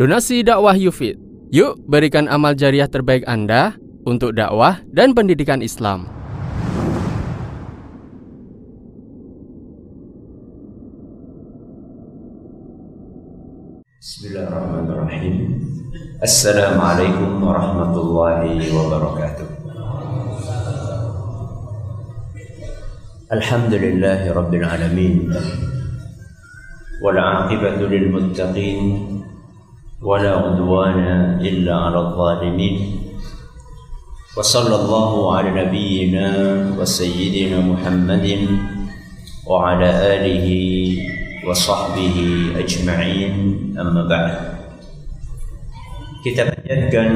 Donasi dakwah Yufid. Yuk berikan amal jariah terbaik Anda untuk dakwah dan pendidikan Islam. Bismillahirrahmanirrahim. Assalamualaikum warahmatullahi wabarakatuh. Alhamdulillahirabbil alamin. Wal 'aqibatu lil muttaqin. ولا عدوان إلا على الظالمين وصلى الله على نبينا وسيدنا محمد وعلى آله وصحبه أجمعين أما بعد kita panjatkan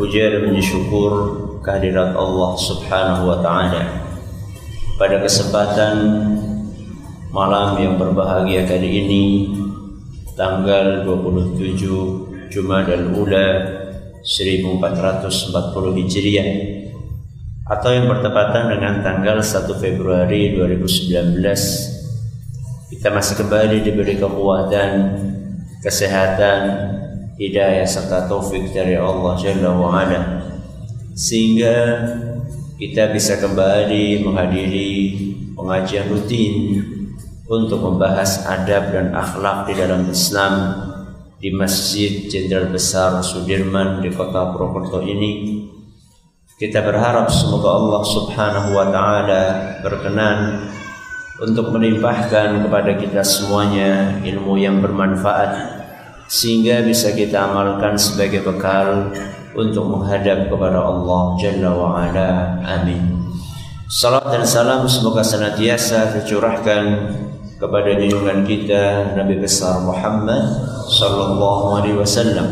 puja dan syukur kehadirat Allah Subhanahu wa taala pada kesempatan malam yang berbahagia kali ini tanggal 27 Jumadal Ula 1440 Hijriah atau yang bertepatan dengan tanggal 1 Februari 2019 kita masih kembali diberi kekuatan kesehatan hidayah serta taufik dari Allah Jalla wa ala. Sehingga kita bisa kembali menghadiri pengajian rutin untuk membahas adab dan akhlak di dalam Islam di Masjid Jenderal Besar Sudirman di kota Purwokerto ini. Kita berharap semoga Allah Subhanahu wa taala berkenan untuk melimpahkan kepada kita semuanya ilmu yang bermanfaat sehingga bisa kita amalkan sebagai bekal untuk menghadap kepada Allah Jalla wa ala. Amin. Salam dan salam semoga senantiasa tercurahkan kepada junjungan kita Nabi besar Muhammad sallallahu alaihi wasallam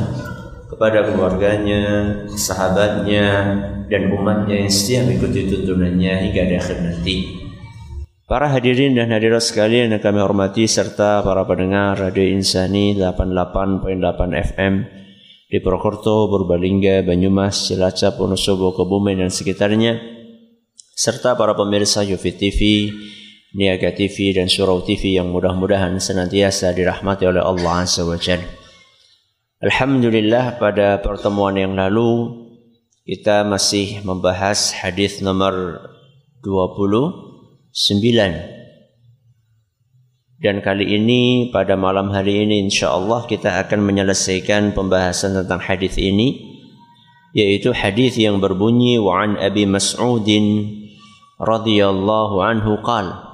kepada keluarganya, sahabatnya dan umatnya yang setia mengikuti tuntunannya hingga di akhir nanti. Para hadirin dan hadirat sekalian yang kami hormati serta para pendengar Radio Insani 88.8 FM di Purwokerto, Purbalingga, Banyumas, Cilacap, Wonosobo, Kebumen dan sekitarnya serta para pemirsa Yufi TV, Niaga TV dan Surau TV yang mudah-mudahan senantiasa dirahmati oleh Allah Azza wa Jalla. Alhamdulillah pada pertemuan yang lalu kita masih membahas hadis nomor 20 sembilan. Dan kali ini pada malam hari ini insya Allah kita akan menyelesaikan pembahasan tentang hadis ini yaitu hadis yang berbunyi wa an Abi Mas'udin radhiyallahu anhu qal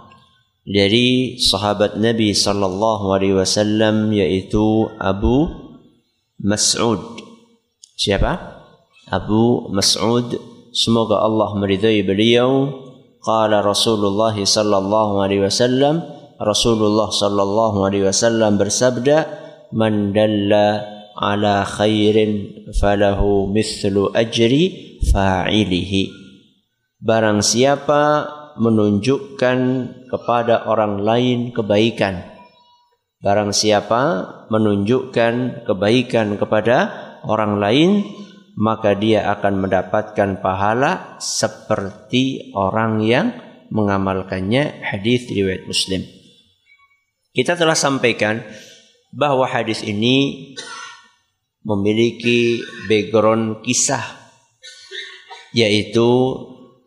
dari sahabat Nabi sallallahu alaihi wasallam yaitu Abu Mas'ud. Siapa? Abu Mas'ud. Semoga Allah meridhai beliau. Qala Rasulullah sallallahu alaihi wasallam, Rasulullah sallallahu alaihi wasallam bersabda, "Man dalla ala khairin falahu mithlu ajri fa'ilihi." Barang siapa menunjukkan kepada orang lain kebaikan barang siapa menunjukkan kebaikan kepada orang lain maka dia akan mendapatkan pahala seperti orang yang mengamalkannya hadis riwayat Muslim. Kita telah sampaikan bahwa hadis ini memiliki background kisah yaitu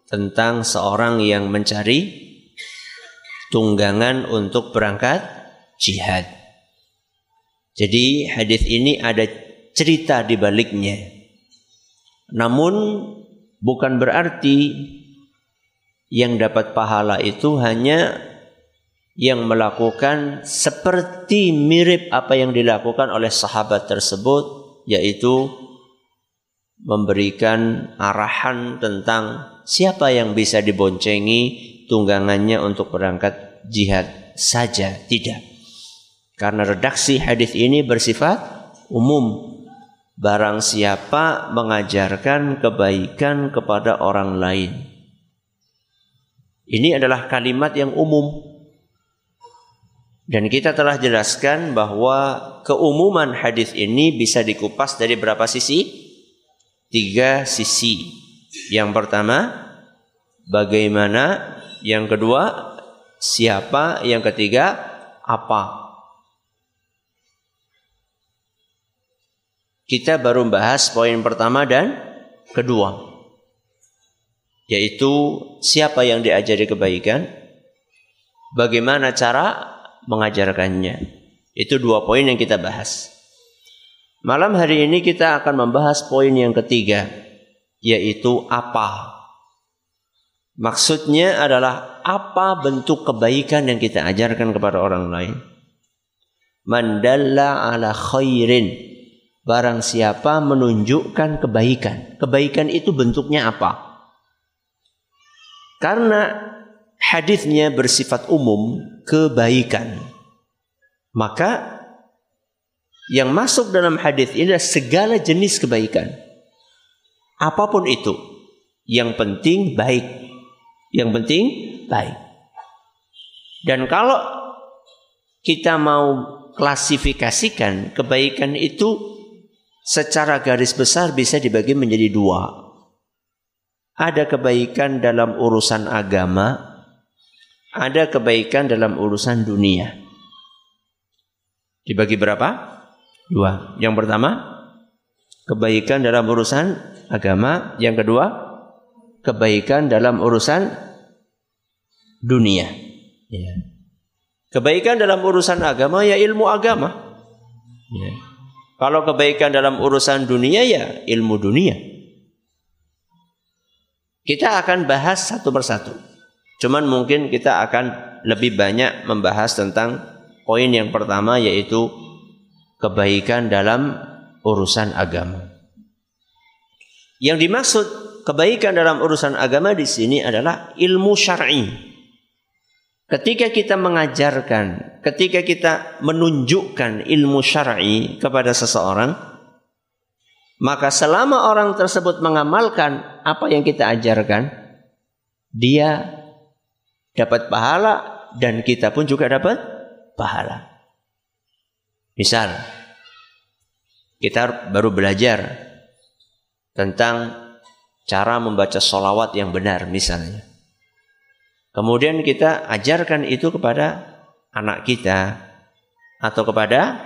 tentang seorang yang mencari tunggangan untuk berangkat jihad. Jadi hadis ini ada cerita di baliknya. Namun bukan berarti yang dapat pahala itu hanya yang melakukan seperti mirip apa yang dilakukan oleh sahabat tersebut yaitu memberikan arahan tentang siapa yang bisa diboncengi tunggangannya untuk berangkat jihad saja tidak karena redaksi hadis ini bersifat umum Barang siapa mengajarkan kebaikan kepada orang lain. Ini adalah kalimat yang umum. Dan kita telah jelaskan bahwa keumuman hadis ini bisa dikupas dari berapa sisi? Tiga sisi. Yang pertama, bagaimana? Yang kedua, siapa? Yang ketiga, apa? kita baru membahas poin pertama dan kedua. Yaitu siapa yang diajari kebaikan, bagaimana cara mengajarkannya. Itu dua poin yang kita bahas. Malam hari ini kita akan membahas poin yang ketiga, yaitu apa. Maksudnya adalah apa bentuk kebaikan yang kita ajarkan kepada orang lain. Mandalla ala khairin Barang siapa menunjukkan kebaikan. Kebaikan itu bentuknya apa? Karena hadisnya bersifat umum kebaikan. Maka yang masuk dalam hadis ini adalah segala jenis kebaikan. Apa pun itu. Yang penting baik. Yang penting baik. Dan kalau kita mau klasifikasikan kebaikan itu secara garis besar bisa dibagi menjadi dua. Ada kebaikan dalam urusan agama, ada kebaikan dalam urusan dunia. Dibagi berapa? Dua. Yang pertama, kebaikan dalam urusan agama. Yang kedua, kebaikan dalam urusan dunia. Ya. Kebaikan dalam urusan agama ya ilmu agama. Ya. Kalau kebaikan dalam urusan dunia ya ilmu dunia. Kita akan bahas satu persatu. Cuman mungkin kita akan lebih banyak membahas tentang poin yang pertama yaitu kebaikan dalam urusan agama. Yang dimaksud kebaikan dalam urusan agama di sini adalah ilmu syar'i. Ketika kita mengajarkan, ketika kita menunjukkan ilmu syar'i kepada seseorang, maka selama orang tersebut mengamalkan apa yang kita ajarkan, dia dapat pahala dan kita pun juga dapat pahala. Misal, kita baru belajar tentang cara membaca solawat yang benar misalnya. Kemudian kita ajarkan itu kepada anak kita atau kepada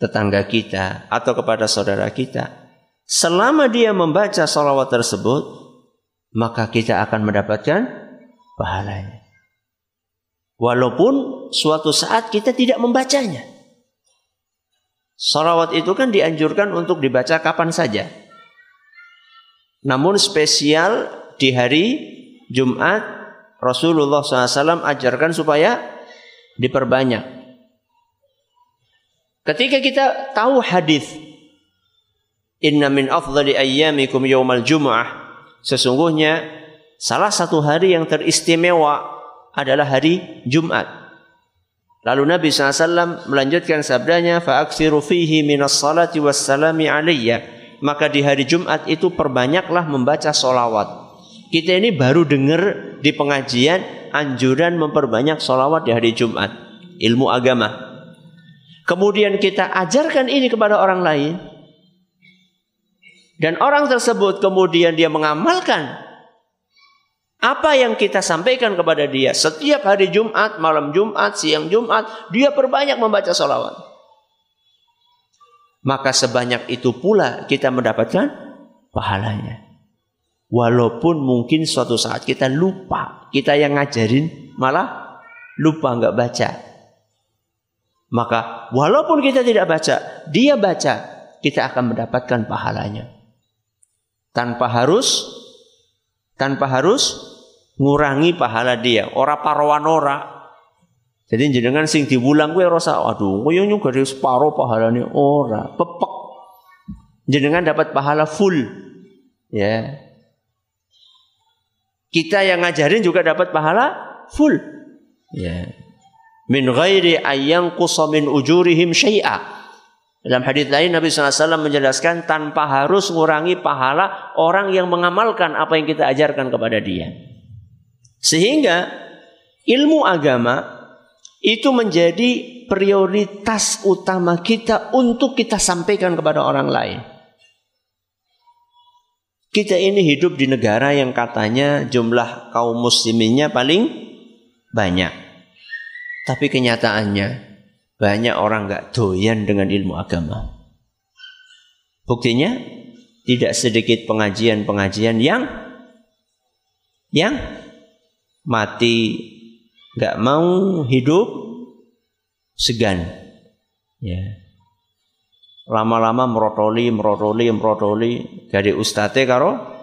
tetangga kita atau kepada saudara kita. Selama dia membaca salawat tersebut, maka kita akan mendapatkan pahalanya. Walaupun suatu saat kita tidak membacanya. Salawat itu kan dianjurkan untuk dibaca kapan saja. Namun spesial di hari Jumat Rasulullah SAW ajarkan supaya diperbanyak. Ketika kita tahu hadis Inna min afdali ayyamikum yawmal jum'ah Sesungguhnya salah satu hari yang teristimewa adalah hari Jumat. Lalu Nabi SAW melanjutkan sabdanya fa'aksiru fihi minas salati wassalami aliyah maka di hari Jumat itu perbanyaklah membaca solawat kita ini baru dengar di pengajian anjuran memperbanyak sholawat di hari Jumat. Ilmu agama. Kemudian kita ajarkan ini kepada orang lain. Dan orang tersebut kemudian dia mengamalkan apa yang kita sampaikan kepada dia setiap hari Jumat, malam Jumat, siang Jumat, dia perbanyak membaca sholawat. Maka sebanyak itu pula kita mendapatkan pahalanya. Walaupun mungkin suatu saat kita lupa, kita yang ngajarin malah lupa nggak baca. Maka walaupun kita tidak baca, dia baca, kita akan mendapatkan pahalanya. Tanpa harus tanpa harus ngurangi pahala dia. Ora parowan ora. Jadi jenengan sing diwulang gue rasa aduh kowe juga dari separo pahalanya ora, pepek. Jenengan dapat pahala full. Ya, kita yang ngajarin juga dapat pahala full. Ya. Min ghairi ayyang min ujurihim syai'a. Dalam hadis lain Nabi SAW menjelaskan tanpa harus mengurangi pahala orang yang mengamalkan apa yang kita ajarkan kepada dia. Sehingga ilmu agama itu menjadi prioritas utama kita untuk kita sampaikan kepada orang lain. Kita ini hidup di negara yang katanya jumlah kaum musliminnya paling banyak. Tapi kenyataannya banyak orang nggak doyan dengan ilmu agama. Buktinya tidak sedikit pengajian-pengajian yang yang mati nggak mau hidup segan. Ya. Lama-lama merotoli merotoli merotoli. Dari ustate karo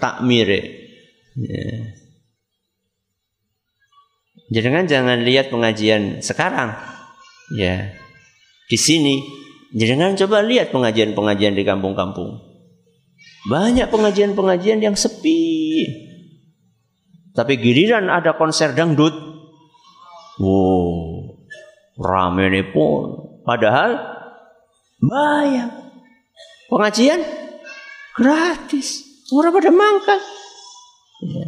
takmire ya. Jangan jangan lihat pengajian sekarang. Ya. Di sini. Jangan coba lihat pengajian-pengajian di kampung-kampung. Banyak pengajian-pengajian yang sepi. Tapi giliran ada konser dangdut. Wow, rame nih pun. Padahal bayar. Pengajian gratis. Orang pada mangkat. Ya.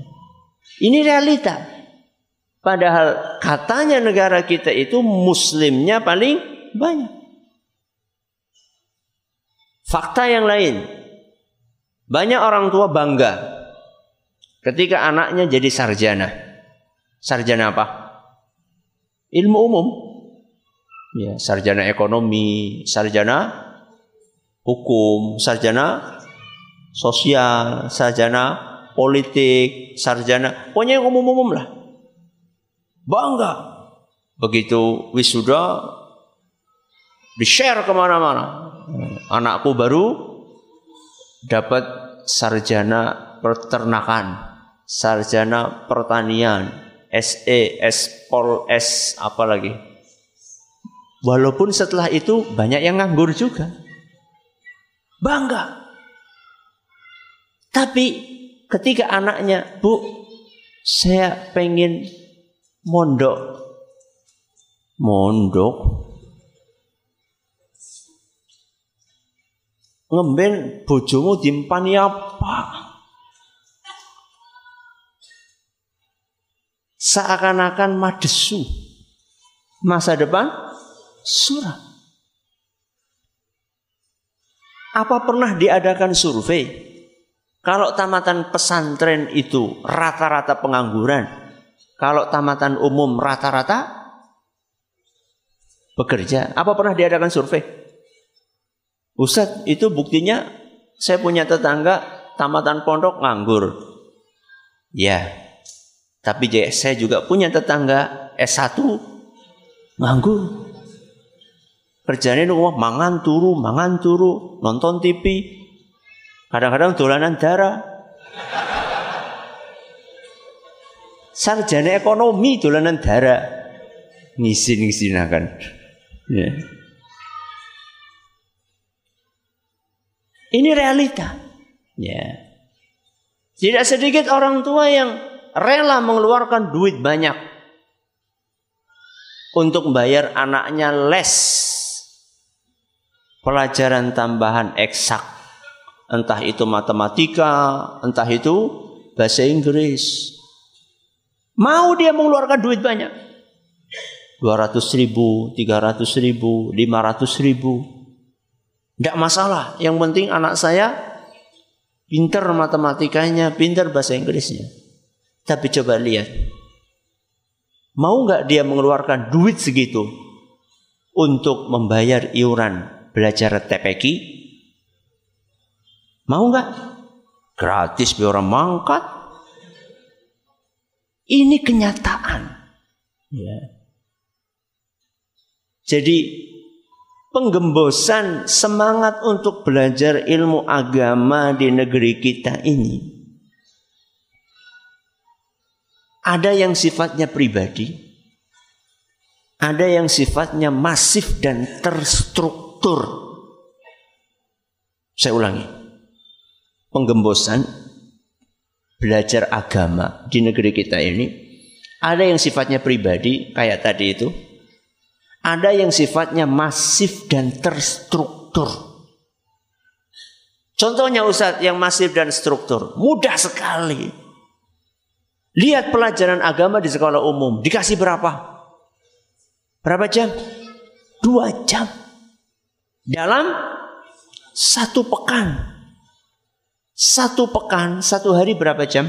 Ini realita. Padahal katanya negara kita itu muslimnya paling banyak. Fakta yang lain, banyak orang tua bangga ketika anaknya jadi sarjana. Sarjana apa? Ilmu umum. Ya, sarjana ekonomi, sarjana hukum, sarjana sosial, sarjana politik, sarjana, pokoknya yang umum-umum lah. Bangga. Begitu wisuda, di-share ke mana-mana anakku baru dapat sarjana peternakan, sarjana pertanian, SE, Pol S apa lagi. Walaupun setelah itu banyak yang nganggur juga. Bangga. Tapi ketika anaknya, Bu, saya pengen mondok. Mondok ngemben bojomu dimpani apa? Seakan-akan madesu. Masa depan suram. Apa pernah diadakan survei? Kalau tamatan pesantren itu rata-rata pengangguran, kalau tamatan umum rata-rata bekerja, apa pernah diadakan survei? Ustadz itu buktinya saya punya tetangga tamatan pondok nganggur. Ya, tapi saya juga punya tetangga S1 nganggur. Kerjanya itu mangan turu, mangan turu, nonton TV. Kadang-kadang dolanan darah. Sarjana ekonomi dolanan darah. Ngisin-ngisinakan. Ya. Ini realita. Ya. Tidak sedikit orang tua yang rela mengeluarkan duit banyak untuk membayar anaknya les pelajaran tambahan eksak. Entah itu matematika, entah itu bahasa Inggris. Mau dia mengeluarkan duit banyak. 200 ribu, 300 ribu, 500 ribu. Tidak masalah. Yang penting anak saya pinter matematikanya, pinter bahasa Inggrisnya. Tapi coba lihat. Mau nggak dia mengeluarkan duit segitu untuk membayar iuran belajar TPQ? Mau nggak? Gratis biar orang mangkat. Ini kenyataan. Ya. Jadi penggembosan semangat untuk belajar ilmu agama di negeri kita ini ada yang sifatnya pribadi, ada yang sifatnya masif dan terstruktur. Saya ulangi, penggembosan belajar agama di negeri kita ini ada yang sifatnya pribadi kayak tadi itu, ada yang sifatnya masif dan terstruktur. Contohnya Ustadz yang masif dan struktur. Mudah sekali. Lihat pelajaran agama di sekolah umum. Dikasih berapa? Berapa jam? Dua jam. Dalam satu pekan. Satu pekan, satu hari berapa jam?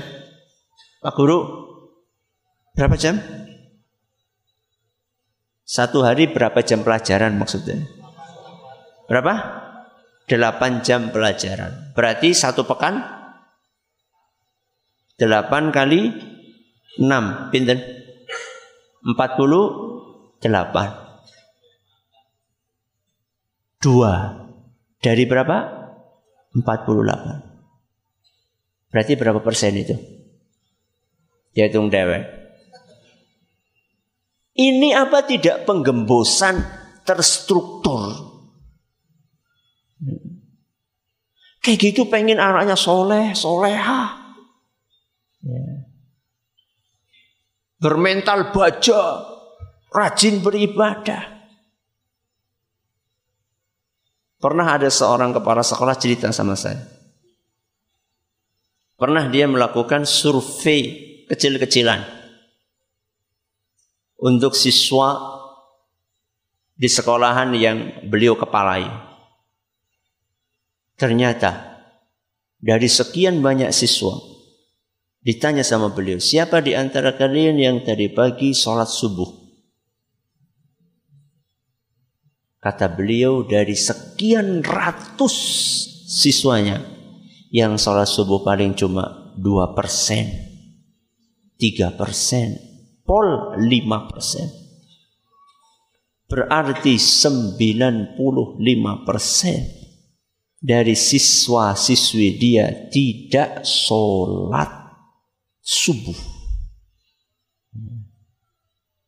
Pak Guru, berapa jam? Satu hari berapa jam pelajaran maksudnya? berapa? 8 jam pelajaran. Berarti satu pekan 8 kali 6 pinten? 48 dua. Dari berapa? 48 berarti berapa persen itu? Ya hitung dewek ini apa tidak penggembosan terstruktur? Kayak gitu pengen anaknya soleh soleha. Ya bermental baja, rajin beribadah. Pernah ada seorang kepala sekolah cerita sama saya. Pernah dia melakukan survei kecil-kecilan untuk siswa di sekolahan yang beliau kepalai. Ternyata dari sekian banyak siswa Ditanya sama beliau, siapa di antara kalian yang tadi pagi sholat subuh? Kata beliau dari sekian ratus siswanya yang sholat subuh paling cuma dua persen, tiga persen, pol lima persen. Berarti sembilan puluh lima persen dari siswa-siswi dia tidak sholat subuh.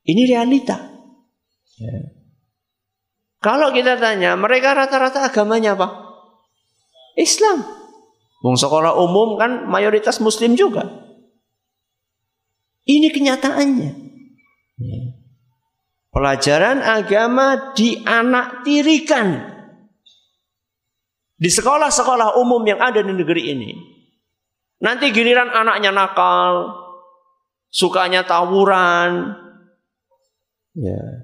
Ini realita. Ya. Kalau kita tanya, mereka rata-rata agamanya apa? Islam. Wong sekolah umum kan mayoritas muslim juga. Ini kenyataannya. Ya. Pelajaran agama dianaktirikan di sekolah-sekolah umum yang ada di negeri ini. Nanti giliran anaknya nakal, sukanya tawuran. Ya.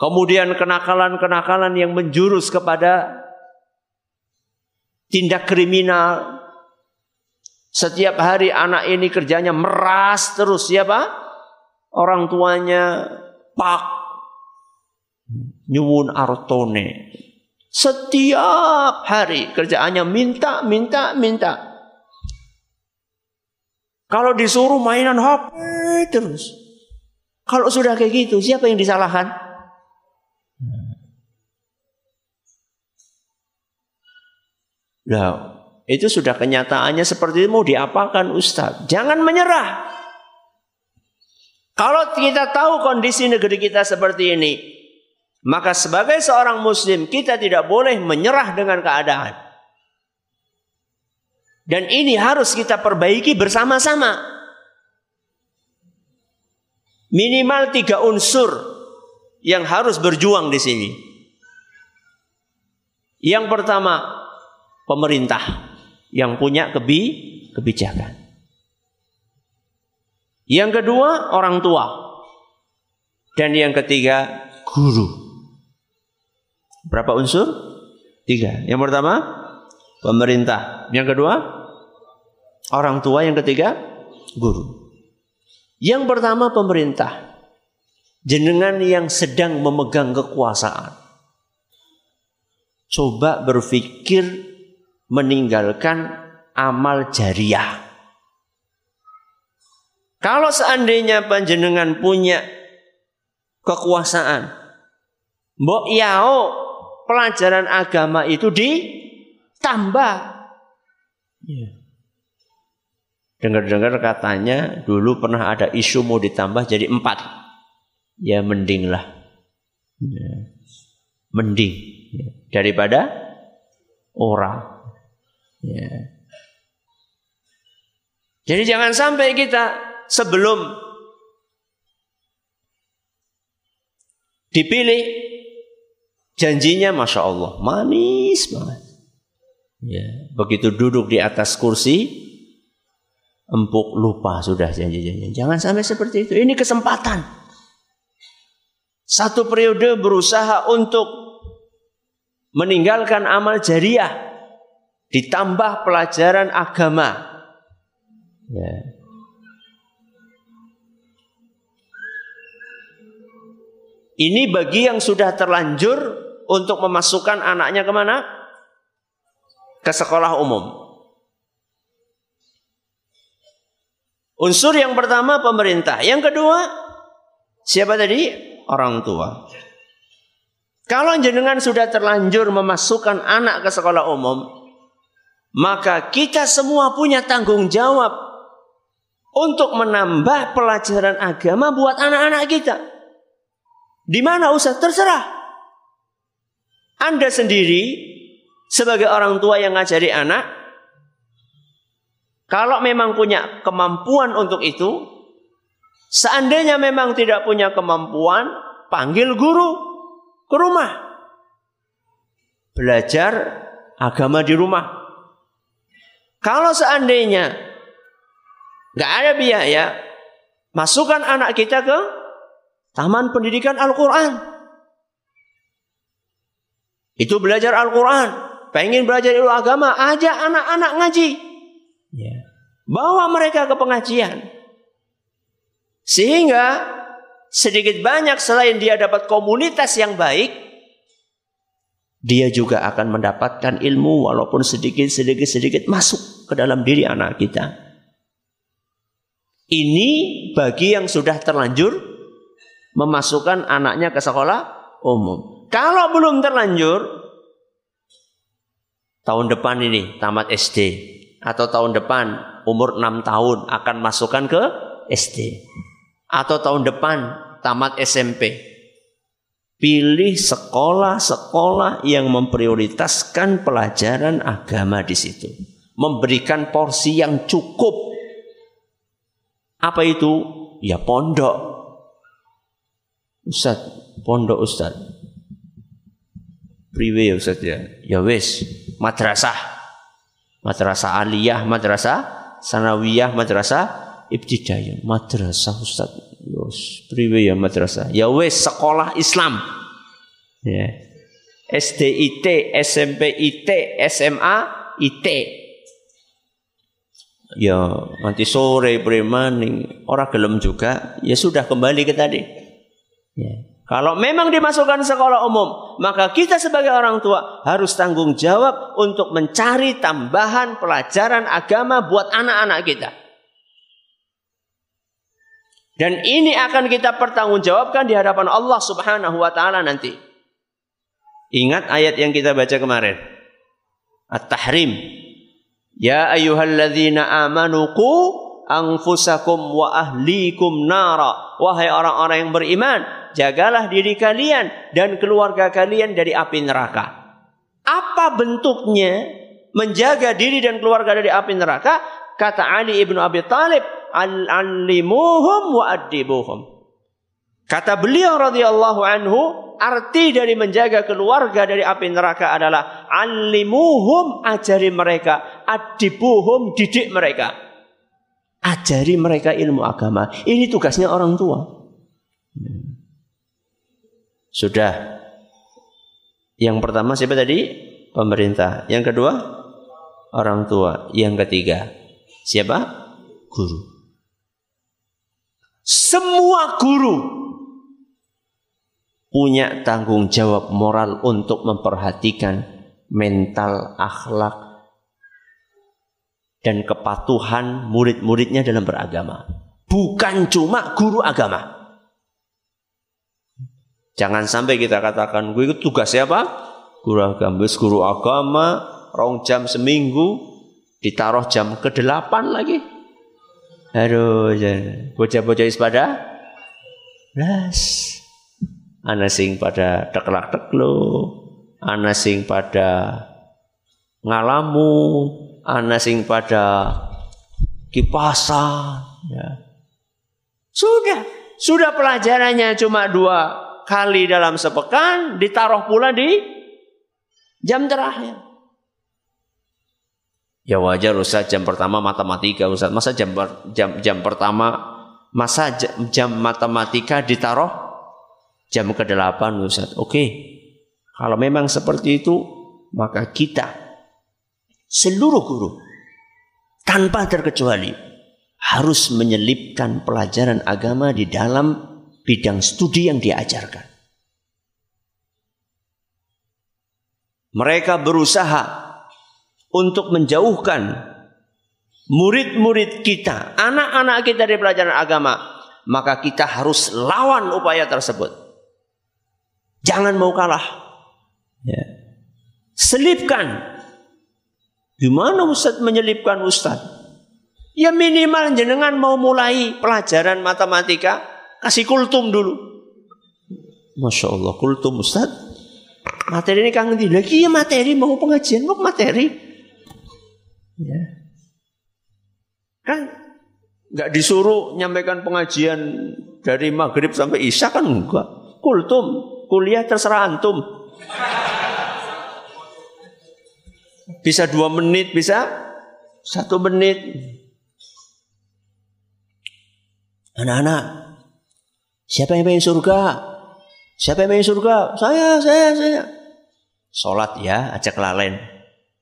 Kemudian kenakalan-kenakalan yang menjurus kepada tindak kriminal. Setiap hari anak ini kerjanya meras terus siapa? Orang tuanya pak nyuwun artone setiap hari kerjaannya minta, minta, minta. Kalau disuruh mainan HP terus. Kalau sudah kayak gitu, siapa yang disalahkan? Nah, itu sudah kenyataannya seperti itu mau diapakan Ustaz? Jangan menyerah. Kalau kita tahu kondisi negeri kita seperti ini, maka sebagai seorang muslim kita tidak boleh menyerah dengan keadaan. Dan ini harus kita perbaiki bersama-sama. Minimal tiga unsur yang harus berjuang di sini. Yang pertama, pemerintah yang punya kebi kebijakan. Yang kedua, orang tua. Dan yang ketiga, guru. Berapa unsur? Tiga. Yang pertama, pemerintah. Yang kedua, orang tua. Yang ketiga, guru. Yang pertama, pemerintah. Jenengan yang sedang memegang kekuasaan. Coba berpikir meninggalkan amal jariah. Kalau seandainya panjenengan punya kekuasaan, mbok yao pelajaran agama itu ditambah. Ya. Dengar-dengar katanya dulu pernah ada isu mau ditambah jadi empat. Ya mending lah. Ya. Mending ya. daripada orang. Ya. Jadi jangan sampai kita sebelum dipilih Janjinya Masya Allah manis banget. Ya, begitu duduk di atas kursi, empuk lupa sudah janji-janji. Jangan sampai seperti itu. Ini kesempatan. Satu periode berusaha untuk meninggalkan amal jariah, ditambah pelajaran agama. Ya. Ini bagi yang sudah terlanjur untuk memasukkan anaknya ke mana? Ke sekolah umum. Unsur yang pertama pemerintah. Yang kedua, siapa tadi? Orang tua. Kalau jenengan sudah terlanjur memasukkan anak ke sekolah umum, maka kita semua punya tanggung jawab untuk menambah pelajaran agama buat anak-anak kita. Di mana usah terserah. Anda sendiri sebagai orang tua yang ngajari anak, kalau memang punya kemampuan untuk itu, seandainya memang tidak punya kemampuan, panggil guru ke rumah. Belajar agama di rumah. Kalau seandainya nggak ada biaya, masukkan anak kita ke taman pendidikan Al-Quran. Itu belajar Al-Quran. Pengen belajar ilmu agama, ajak anak-anak ngaji. Ya. Bawa mereka ke pengajian. Sehingga sedikit banyak selain dia dapat komunitas yang baik, dia juga akan mendapatkan ilmu walaupun sedikit sedikit sedikit masuk ke dalam diri anak kita. Ini bagi yang sudah terlanjur memasukkan anaknya ke sekolah umum. Kalau belum terlanjur, tahun depan ini tamat SD atau tahun depan umur 6 tahun akan masukkan ke SD atau tahun depan tamat SMP. Pilih sekolah-sekolah yang memprioritaskan pelajaran agama di situ. Memberikan porsi yang cukup. Apa itu? Ya pondok. Ustaz, pondok Ustaz. Priwe ya Ustaz ya. Ya wis, madrasah. Madrasah aliyah, madrasah sanawiyah, madrasah ibtidaiyah. Madrasah Ustaz. Yos, priwe ya madrasah. Ya wes sekolah Islam. Ya. SDIT SMP IT SMA IT ya nanti sore premaning orang gelem juga. Ya sudah kembali ke tadi. Ya kalau memang dimasukkan sekolah umum, maka kita sebagai orang tua harus tanggung jawab untuk mencari tambahan pelajaran agama buat anak-anak kita. Dan ini akan kita pertanggungjawabkan di hadapan Allah Subhanahu wa taala nanti. Ingat ayat yang kita baca kemarin. At-Tahrim. Ya ayyuhalladzina amanu qu anfusakum wa ahlikum nara. Wahai orang-orang yang beriman, jagalah diri kalian dan keluarga kalian dari api neraka. Apa bentuknya menjaga diri dan keluarga dari api neraka? Kata Ali ibnu Abi Talib, al-allimuhum wa adibuhum. Kata beliau radhiyallahu anhu, arti dari menjaga keluarga dari api neraka adalah alimuhum ajari mereka, adibuhum didik mereka. Ajari mereka ilmu agama. Ini tugasnya orang tua. Sudah. Yang pertama siapa tadi? Pemerintah. Yang kedua? Orang tua. Yang ketiga? Siapa? Guru. Semua guru punya tanggung jawab moral untuk memperhatikan mental akhlak dan kepatuhan murid-muridnya dalam beragama. Bukan cuma guru agama. Jangan sampai kita katakan gue itu tugas siapa? Guru agama, guru agama, rong jam seminggu, ditaruh jam ke-8 lagi. Aduh, bocah-bocah pada las. Ana sing pada teklak teklo, ana sing pada ngalamu, ana sing pada kipasan. Ya. Sudah, sudah pelajarannya cuma dua kali dalam sepekan, ditaruh pula di jam terakhir. Ya wajar Ustaz jam pertama matematika Ustaz. Masa jam jam jam pertama masa jam, jam matematika ditaruh jam ke-8 Ustaz. Oke. Kalau memang seperti itu maka kita seluruh guru tanpa terkecuali harus menyelipkan pelajaran agama di dalam bidang studi yang diajarkan. Mereka berusaha untuk menjauhkan murid-murid kita, anak-anak kita dari pelajaran agama, maka kita harus lawan upaya tersebut. Jangan mau kalah. Ya. Selipkan. Gimana Ustaz menyelipkan Ustaz? Ya minimal jenengan mau mulai pelajaran matematika kasih kultum dulu. Masya Allah, kultum Ustaz. Materi ini kangen di lagi ya materi mau pengajian mau materi. Ya. Kan nggak disuruh nyampaikan pengajian dari maghrib sampai isya kan enggak. Kultum kuliah terserah antum. Bisa dua menit, bisa satu menit. Anak-anak, siapa yang pengen surga? Siapa yang pengen surga? Saya, saya, saya. Sholat ya, ajak lalen.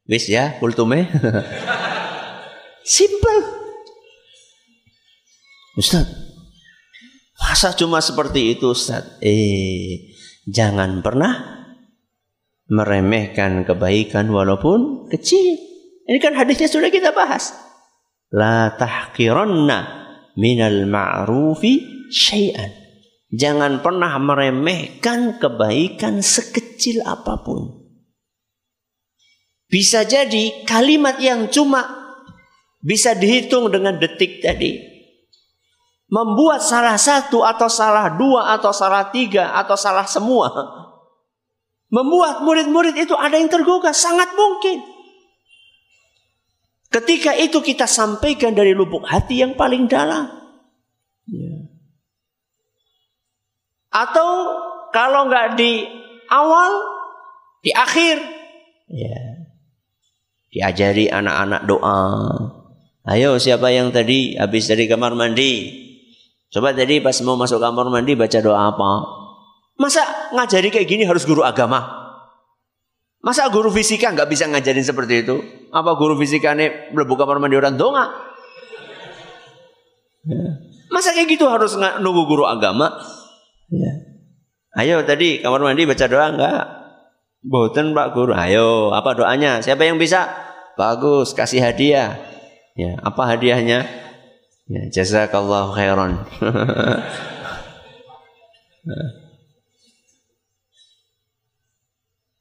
Wis ya, kultume. Simple. Ustaz, masa cuma seperti itu Ustaz? Eh, jangan pernah meremehkan kebaikan walaupun kecil. Ini kan hadisnya sudah kita bahas. La tahqiranna minal ma'rufi syai'an. Jangan pernah meremehkan kebaikan sekecil apa pun. Bisa jadi kalimat yang cuma bisa dihitung dengan detik tadi membuat salah satu atau salah dua atau salah tiga atau salah semua membuat murid-murid itu ada yang tergugah sangat mungkin ketika itu kita sampaikan dari lubuk hati yang paling dalam ya. Atau kalau nggak di awal di akhir ya diajari anak-anak doa ayo siapa yang tadi habis dari kamar mandi Coba tadi pas mau masuk kamar mandi baca doa apa? Masa ngajari kayak gini harus guru agama? Masa guru fisika nggak bisa ngajarin seperti itu? Apa guru fisika ini melebu kamar mandi orang donga? Ya. Masa kayak gitu harus nunggu guru agama? Ya. Ayo tadi kamar mandi baca doa enggak? Boten Pak Guru. Ayo, apa doanya? Siapa yang bisa? Bagus, kasih hadiah. Ya, apa hadiahnya? Ya, jazakallahu khairan.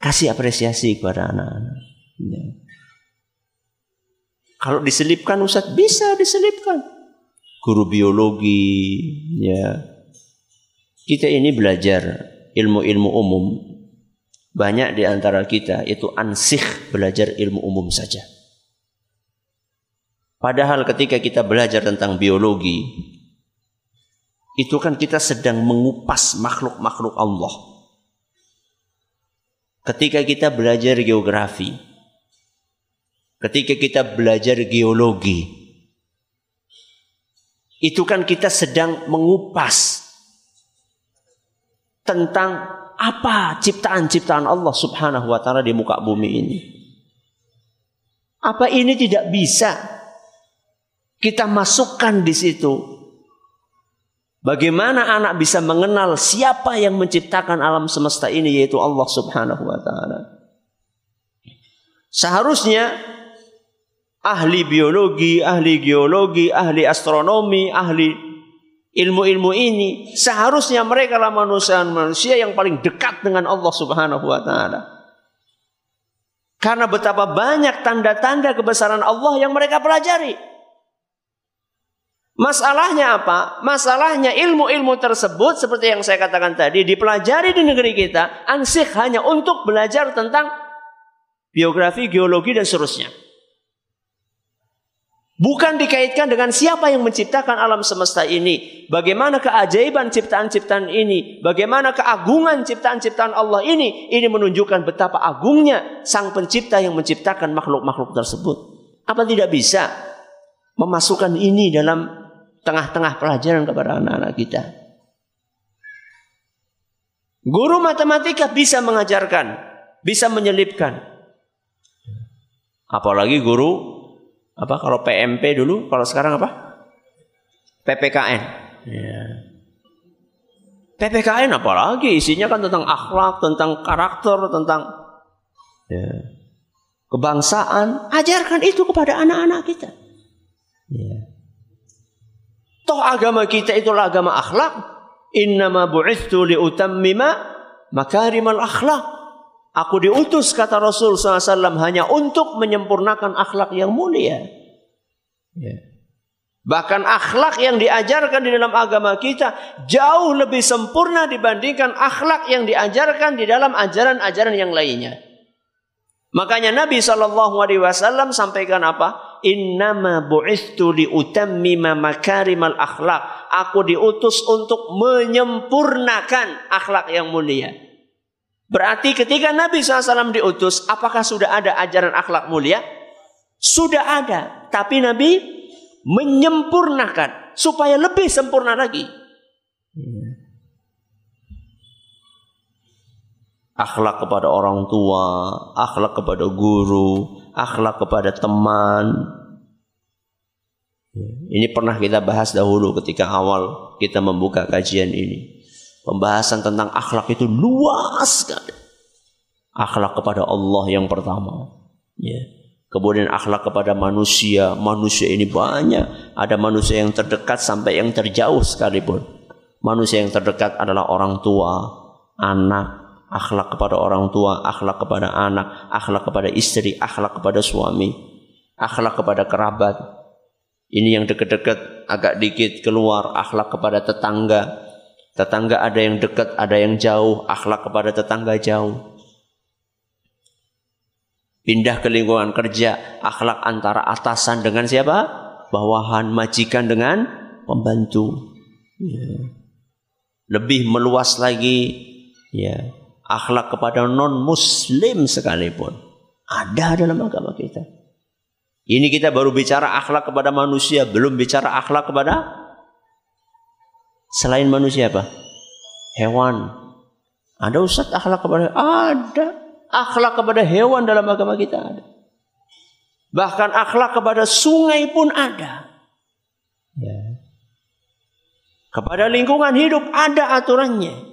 Kasih apresiasi kepada anak-anak. Ya. Kalau diselipkan Ustaz bisa diselipkan. Guru biologi, ya. Kita ini belajar ilmu-ilmu umum. Banyak di antara kita itu ansih belajar ilmu umum saja. Padahal ketika kita belajar tentang biologi, itu kan kita sedang mengupas makhluk-makhluk Allah. Ketika kita belajar geografi, ketika kita belajar geologi, itu kan kita sedang mengupas tentang apa ciptaan-ciptaan Allah Subhanahu wa taala di muka bumi ini. Apa ini tidak bisa kita masukkan di situ. Bagaimana anak bisa mengenal siapa yang menciptakan alam semesta ini yaitu Allah Subhanahu wa taala. Seharusnya ahli biologi, ahli geologi, ahli astronomi, ahli ilmu-ilmu ini seharusnya mereka adalah manusia-manusia yang paling dekat dengan Allah Subhanahu wa taala. Karena betapa banyak tanda-tanda kebesaran Allah yang mereka pelajari. Masalahnya apa? Masalahnya ilmu-ilmu tersebut seperti yang saya katakan tadi dipelajari di negeri kita ansih hanya untuk belajar tentang biografi, geologi dan seterusnya. Bukan dikaitkan dengan siapa yang menciptakan alam semesta ini. Bagaimana keajaiban ciptaan-ciptaan ini. Bagaimana keagungan ciptaan-ciptaan Allah ini. Ini menunjukkan betapa agungnya sang pencipta yang menciptakan makhluk-makhluk tersebut. Apa tidak bisa memasukkan ini dalam tengah-tengah pelajaran kepada anak-anak kita. Guru matematika bisa mengajarkan, bisa menyelipkan. Apalagi guru apa kalau PMP dulu, kalau sekarang apa? PPKN. Ya. PPKN apalagi isinya kan tentang akhlak, tentang karakter, tentang Ya. Kebangsaan, ajarkan itu kepada anak-anak kita. Ya. Toh agama kita itulah agama akhlak. Innama bu'ithu liutammima makarimal akhlak. Aku diutus kata Rasul SAW hanya untuk menyempurnakan akhlak yang mulia. Ya. Bahkan akhlak yang diajarkan di dalam agama kita jauh lebih sempurna dibandingkan akhlak yang diajarkan di dalam ajaran-ajaran yang lainnya. Makanya Nabi Shallallahu Alaihi Wasallam sampaikan apa? Innama bu'istu liutammima makarimal akhlak. Aku diutus untuk menyempurnakan akhlak yang mulia. Berarti ketika Nabi SAW diutus, apakah sudah ada ajaran akhlak mulia? Sudah ada. Tapi Nabi menyempurnakan supaya lebih sempurna lagi. Akhlak kepada orang tua, akhlak kepada guru, akhlak kepada teman. Ini pernah kita bahas dahulu ketika awal kita membuka kajian ini. Pembahasan tentang akhlak itu luas sekali. Akhlak kepada Allah yang pertama. Ya. Kemudian akhlak kepada manusia. Manusia ini banyak. Ada manusia yang terdekat sampai yang terjauh sekalipun. Manusia yang terdekat adalah orang tua, anak, akhlak kepada orang tua, akhlak kepada anak, akhlak kepada istri, akhlak kepada suami, akhlak kepada kerabat. Ini yang dekat-dekat agak dikit keluar, akhlak kepada tetangga. Tetangga ada yang dekat, ada yang jauh, akhlak kepada tetangga jauh. Pindah ke lingkungan kerja, akhlak antara atasan dengan siapa? Bawahan, majikan dengan pembantu. Ya. Lebih meluas lagi, ya akhlak kepada non muslim sekalipun ada dalam agama kita. Ini kita baru bicara akhlak kepada manusia, belum bicara akhlak kepada selain manusia apa? Hewan. Ada ustaz akhlak kepada ada akhlak kepada hewan dalam agama kita ada. Bahkan akhlak kepada sungai pun ada. Ya. Kepada lingkungan hidup ada aturannya.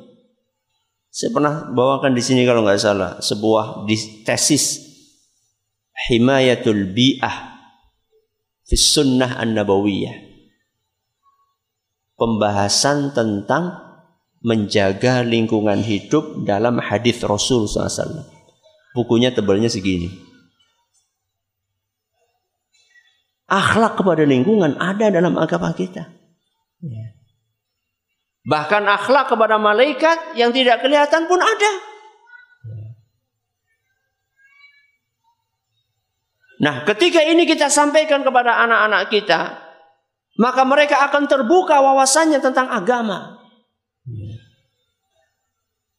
Saya pernah bawakan di sini kalau nggak salah sebuah tesis himayatul bi'ah fi sunnah an-nabawiyah. Pembahasan tentang menjaga lingkungan hidup dalam hadis Rasul SAW. Bukunya tebalnya segini. Akhlak kepada lingkungan ada dalam agama kita. Ya. Bahkan akhlak kepada malaikat yang tidak kelihatan pun ada. Nah, ketika ini kita sampaikan kepada anak-anak kita, maka mereka akan terbuka wawasannya tentang agama.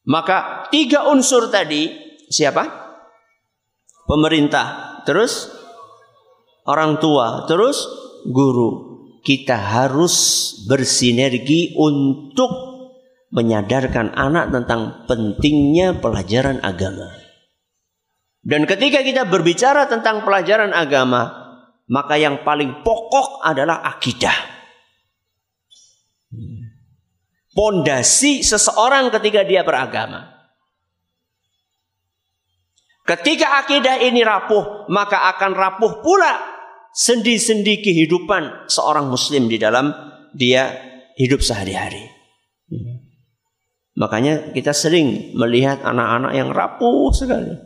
Maka tiga unsur tadi, siapa? pemerintah, terus orang tua, terus guru. Kita harus bersinergi untuk menyadarkan anak tentang pentingnya pelajaran agama. Dan ketika kita berbicara tentang pelajaran agama, maka yang paling pokok adalah akidah. Pondasi seseorang ketika dia beragama. Ketika akidah ini rapuh, maka akan rapuh pula sendi-sendi kehidupan seorang muslim di dalam dia hidup sehari-hari. Makanya kita sering melihat anak-anak yang rapuh sekali.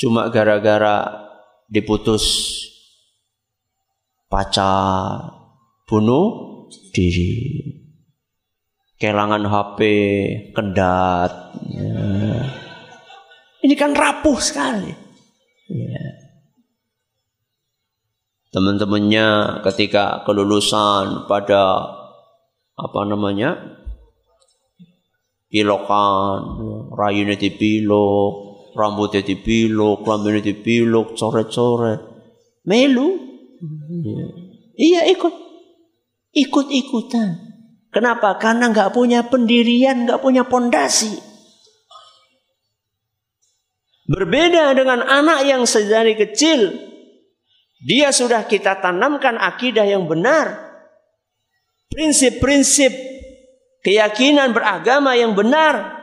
Cuma gara-gara diputus pacar, bunuh diri. Kelangan HP, kendat. Ya ini kan rapuh sekali. Ya. Teman-temannya ketika kelulusan pada apa namanya pilokan, rayunya dipilok, rambutnya dipilok, kelaminnya dipilok, coret-coret, melu. Ya. Iya ikut, ikut-ikutan. Kenapa? Karena nggak punya pendirian, nggak punya pondasi. Berbeda dengan anak yang sedari kecil, dia sudah kita tanamkan akidah yang benar. Prinsip-prinsip keyakinan beragama yang benar.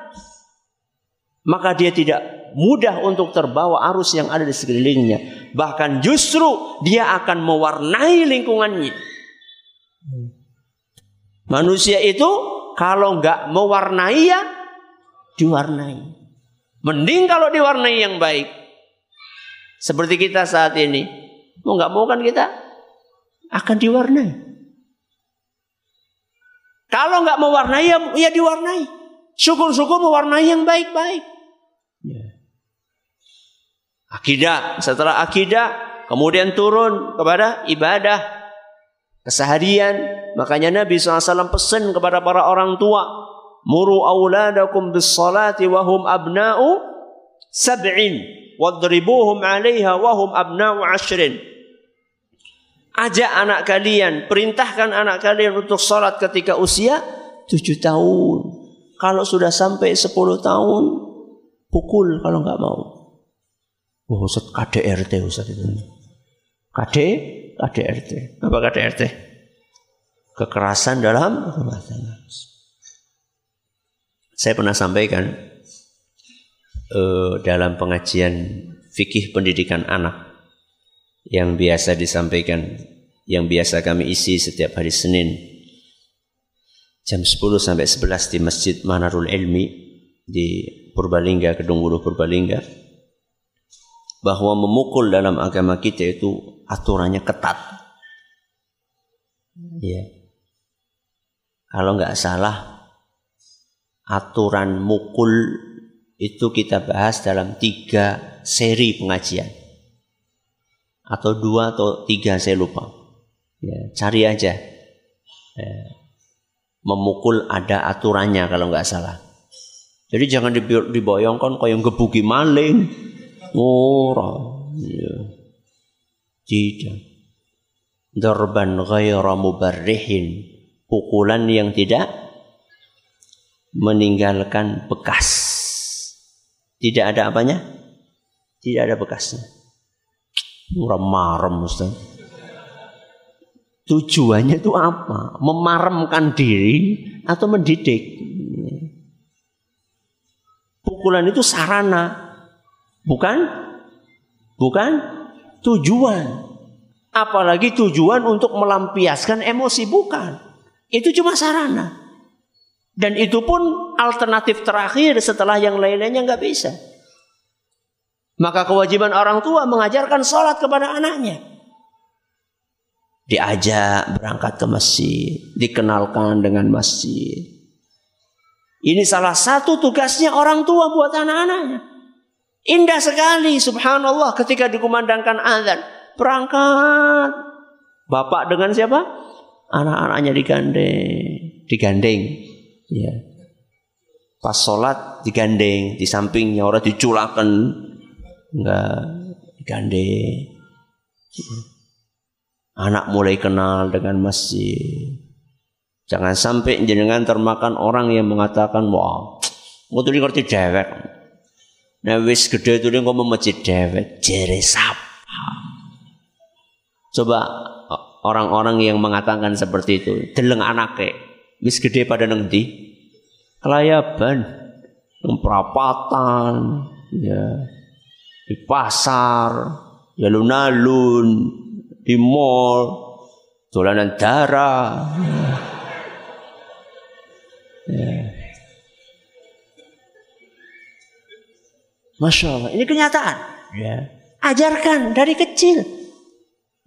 Maka dia tidak mudah untuk terbawa arus yang ada di sekelilingnya. Bahkan justru dia akan mewarnai lingkungannya. Manusia itu kalau nggak mewarnai ya diwarnai. Mending kalau diwarnai yang baik. Seperti kita saat ini. Mau nggak mau kan kita akan diwarnai. Kalau nggak mewarnai ya, ya diwarnai. Syukur-syukur mewarnai yang baik-baik. Akidah, setelah akidah kemudian turun kepada ibadah keseharian. Makanya Nabi SAW pesan kepada para orang tua, "Muru auladakum bis salati abna'u sab'in wadribuhum 'alaiha wa hum abna'u 'ashrin." Ajak anak kalian, perintahkan anak kalian untuk sholat ketika usia tujuh tahun. Kalau sudah sampai 10 tahun, pukul kalau nggak mau. Wah, oh, Ustaz KDRT Ustaz itu. KD, KDRT. Apa KDRT? Kekerasan dalam rumah tangga. Saya pernah sampaikan uh, dalam pengajian fikih pendidikan anak yang biasa disampaikan, yang biasa kami isi setiap hari Senin jam 10 sampai 11 di Masjid Manarul Ilmi di Purbalingga, Kedung Wuluh Purbalingga bahwa memukul dalam agama kita itu aturannya ketat. Ya. Kalau nggak salah aturan mukul itu kita bahas dalam tiga seri pengajian atau dua atau tiga saya lupa. Ya, cari aja. Ya memukul ada aturannya kalau nggak salah. Jadi jangan dibayangkan kayak gebuki maling. Ora. Ya. Tidak. Darban ghaira mubarrihin. Pukulan yang tidak meninggalkan bekas. Tidak ada apanya? Tidak ada bekasnya. Marem Ustaz. Tujuannya itu apa? Memaremkan diri atau mendidik? Pukulan itu sarana, bukan? Bukan tujuan. Apalagi tujuan untuk melampiaskan emosi, bukan. Itu cuma sarana. Dan itu pun alternatif terakhir setelah yang lain-lainnya nggak bisa. Maka kewajiban orang tua mengajarkan sholat kepada anaknya diajak berangkat ke masjid, dikenalkan dengan masjid. Ini salah satu tugasnya orang tua buat anak-anaknya. Indah sekali subhanallah ketika dikumandangkan azan. Berangkat. Bapak dengan siapa? Anak-anaknya digandeng. Digandeng. Ya. Pas sholat digandeng. Di sampingnya orang diculakan. Enggak. Digandeng. Anak mulai kenal dengan masjid. Jangan sampai jenengan termakan orang yang mengatakan, wah, mau tuh ngerti dewek. Nah wis gede dia ngomong masjid dewek, jere sapa. Coba orang-orang yang mengatakan seperti itu, deleng anaknya, wis gede pada nengdi, kelayaban, perapatan, ya, di pasar, alun-alun, di mall, dolanan darah. Ya. Masya Allah, ini kenyataan. Ya. Ajarkan dari kecil.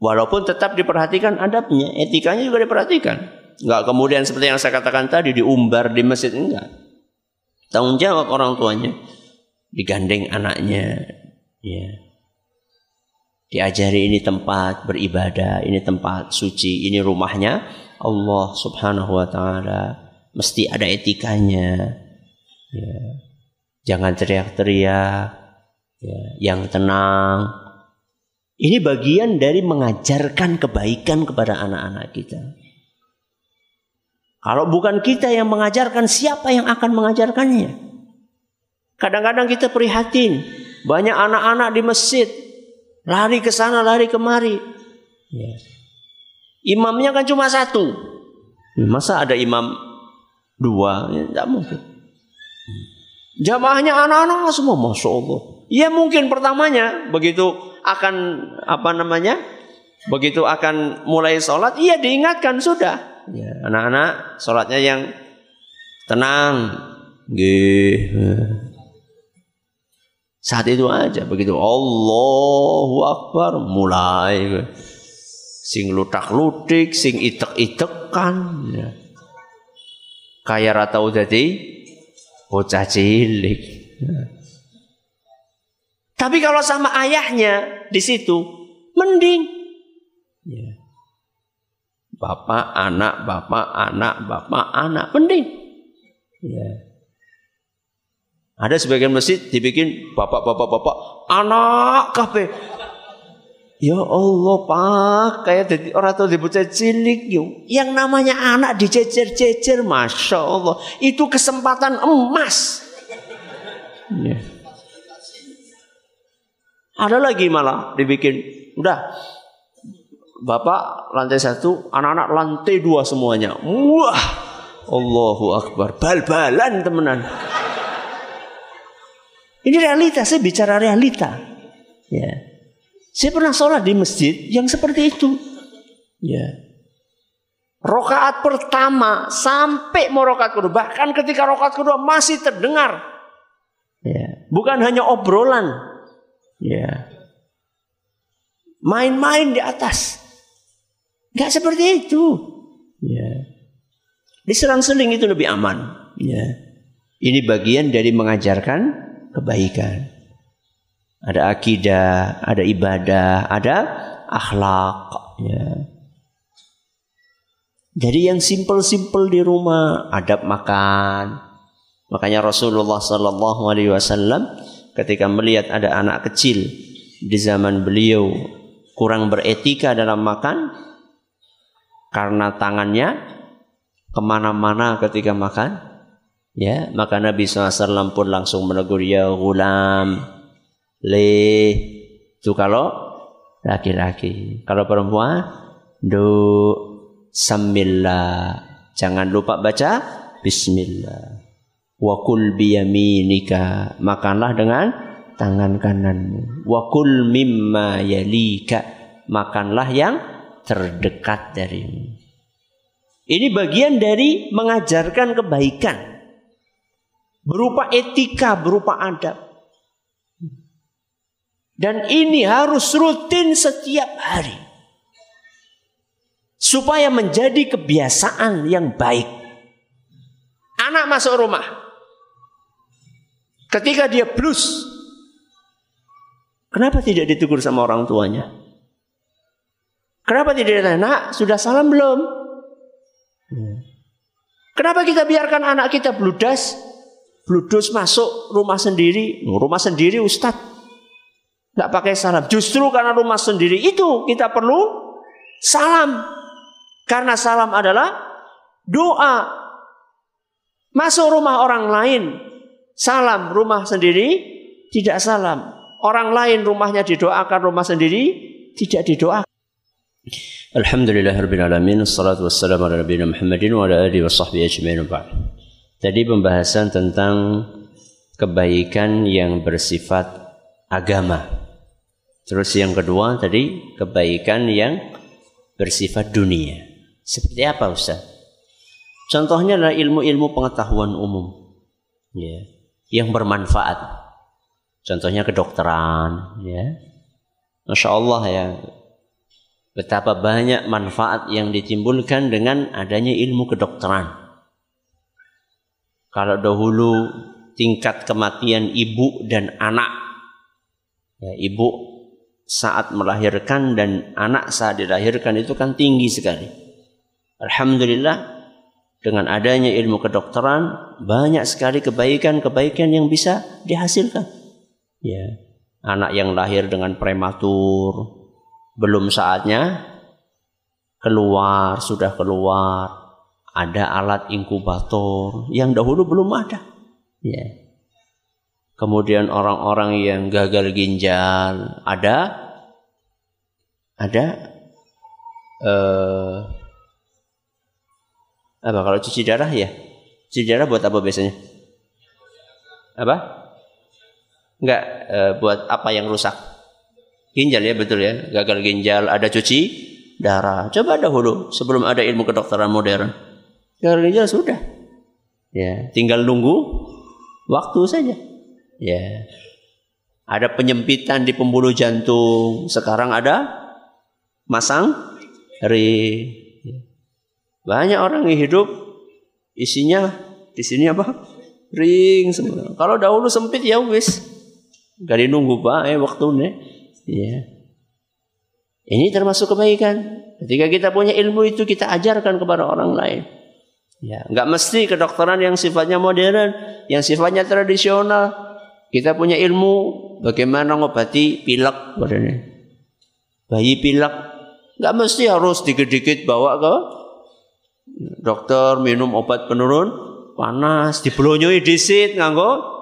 Walaupun tetap diperhatikan adabnya, etikanya juga diperhatikan. Enggak kemudian seperti yang saya katakan tadi diumbar di masjid enggak. Tanggung jawab orang tuanya. Digandeng anaknya. Ya. Diajari ini tempat beribadah, ini tempat suci, ini rumahnya Allah Subhanahu wa taala. Mesti ada etikanya. Ya. Jangan teriak-teriak. Ya. Yang tenang. Ini bagian dari mengajarkan kebaikan kepada anak-anak kita. Kalau bukan kita yang mengajarkan, siapa yang akan mengajarkannya? Kadang-kadang kita prihatin. Banyak anak-anak di masjid Lari ke sana, lari kemari. Ya. Imamnya kan cuma satu. Masa ada imam dua? Ya, tidak mungkin. Jamaahnya anak-anak semua, masya Allah. Ya mungkin pertamanya begitu akan apa namanya? Begitu akan mulai sholat, iya diingatkan sudah. Ya, anak-anak sholatnya yang tenang. Gih. Saat itu aja begitu Allahu Akbar mulai sing lutak lutik, sing itek itekan. Ya. Kayak rata udah di bocah cilik. Tapi kalau sama ayahnya di situ, mending. Ya. Bapak, anak, bapak, anak, bapak, anak, mending. Ya. Ada sebagian masjid dibikin bapak, bapak, bapak, anak kafe. Ya Allah pak, kayak jadi orang tua dibuat cilik yuk. Yang namanya anak dicecer-cecer, masya Allah, itu kesempatan emas. Ya. Ada lagi malah dibikin, udah Bapak lantai satu, anak-anak lantai dua semuanya. Wah, Allahu Akbar, bal-balan temenan. Ini realita, saya bicara realita. Ya. Saya pernah sholat di masjid yang seperti itu. Ya. Rokaat pertama sampai mau rokaat kedua, bahkan ketika rokaat kedua masih terdengar. Ya. Bukan hanya obrolan, Ya. Main-main di atas. Gak seperti itu. Ya. Diserang-seling itu lebih aman. Ya. Ini bagian dari mengajarkan kebaikan. Ada akidah, ada ibadah, ada akhlak. Ya. Jadi yang simpel-simpel di rumah, adab makan. Makanya Rasulullah Sallallahu Alaihi Wasallam ketika melihat ada anak kecil di zaman beliau kurang beretika dalam makan karena tangannya ke mana-mana ketika makan ya maka Nabi SAW pun langsung menegur ya gulam le itu kalau laki-laki kalau perempuan do samillah jangan lupa baca bismillah Wakul biyaminika makanlah dengan tangan kananmu. Wakul mimma yalika makanlah yang terdekat darimu. Ini bagian dari mengajarkan kebaikan berupa etika, berupa adab. Dan ini harus rutin setiap hari. Supaya menjadi kebiasaan yang baik. Anak masuk rumah, Ketika dia plus, kenapa tidak ditegur sama orang tuanya? Kenapa tidak ditanya, nak sudah salam belum? Kenapa kita biarkan anak kita bludas, bludos masuk rumah sendiri, rumah sendiri Ustadz, nggak pakai salam. Justru karena rumah sendiri itu kita perlu salam, karena salam adalah doa. Masuk rumah orang lain, Salam rumah sendiri tidak salam. Orang lain rumahnya didoakan, rumah sendiri tidak didoakan. Alhamdulillah Rabbil Alamin Assalatu wassalamu ala Nabi Muhammadin Wa ala alihi wa sahbihi ajma'in Tadi pembahasan tentang Kebaikan yang bersifat Agama Terus yang kedua tadi Kebaikan yang bersifat dunia Seperti apa Ustaz? Contohnya adalah ilmu-ilmu pengetahuan umum Ya yang bermanfaat. Contohnya kedokteran, ya. Masya Allah ya. Betapa banyak manfaat yang ditimbulkan dengan adanya ilmu kedokteran. Kalau dahulu tingkat kematian ibu dan anak, ya, ibu saat melahirkan dan anak saat dilahirkan itu kan tinggi sekali. Alhamdulillah dengan adanya ilmu kedokteran banyak sekali kebaikan-kebaikan yang bisa dihasilkan. Ya, anak yang lahir dengan prematur belum saatnya keluar sudah keluar ada alat inkubator yang dahulu belum ada. Ya. Kemudian orang-orang yang gagal ginjal ada ada eh, apa kalau cuci darah ya? Cuci darah buat apa biasanya? Apa? Enggak e, buat apa yang rusak? Ginjal ya betul ya. Gagal ginjal ada cuci darah. Coba dahulu sebelum ada ilmu kedokteran modern. Gagal ginjal sudah. Ya, tinggal nunggu waktu saja. Ya. Ada penyempitan di pembuluh jantung. Sekarang ada masang ring. Banyak orang yang hidup isinya di sini apa? Ring semua. Kalau dahulu sempit ya wis. Gak nunggu pak, eh waktunya. Ya. Ini termasuk kebaikan. Ketika kita punya ilmu itu kita ajarkan kepada orang lain. Ya, nggak mesti kedokteran yang sifatnya modern, yang sifatnya tradisional. Kita punya ilmu bagaimana ngobati pilek badannya. Bayi pilek nggak mesti harus dikit-dikit bawa ke dokter minum obat penurun panas, dibelonyoi disit nganggo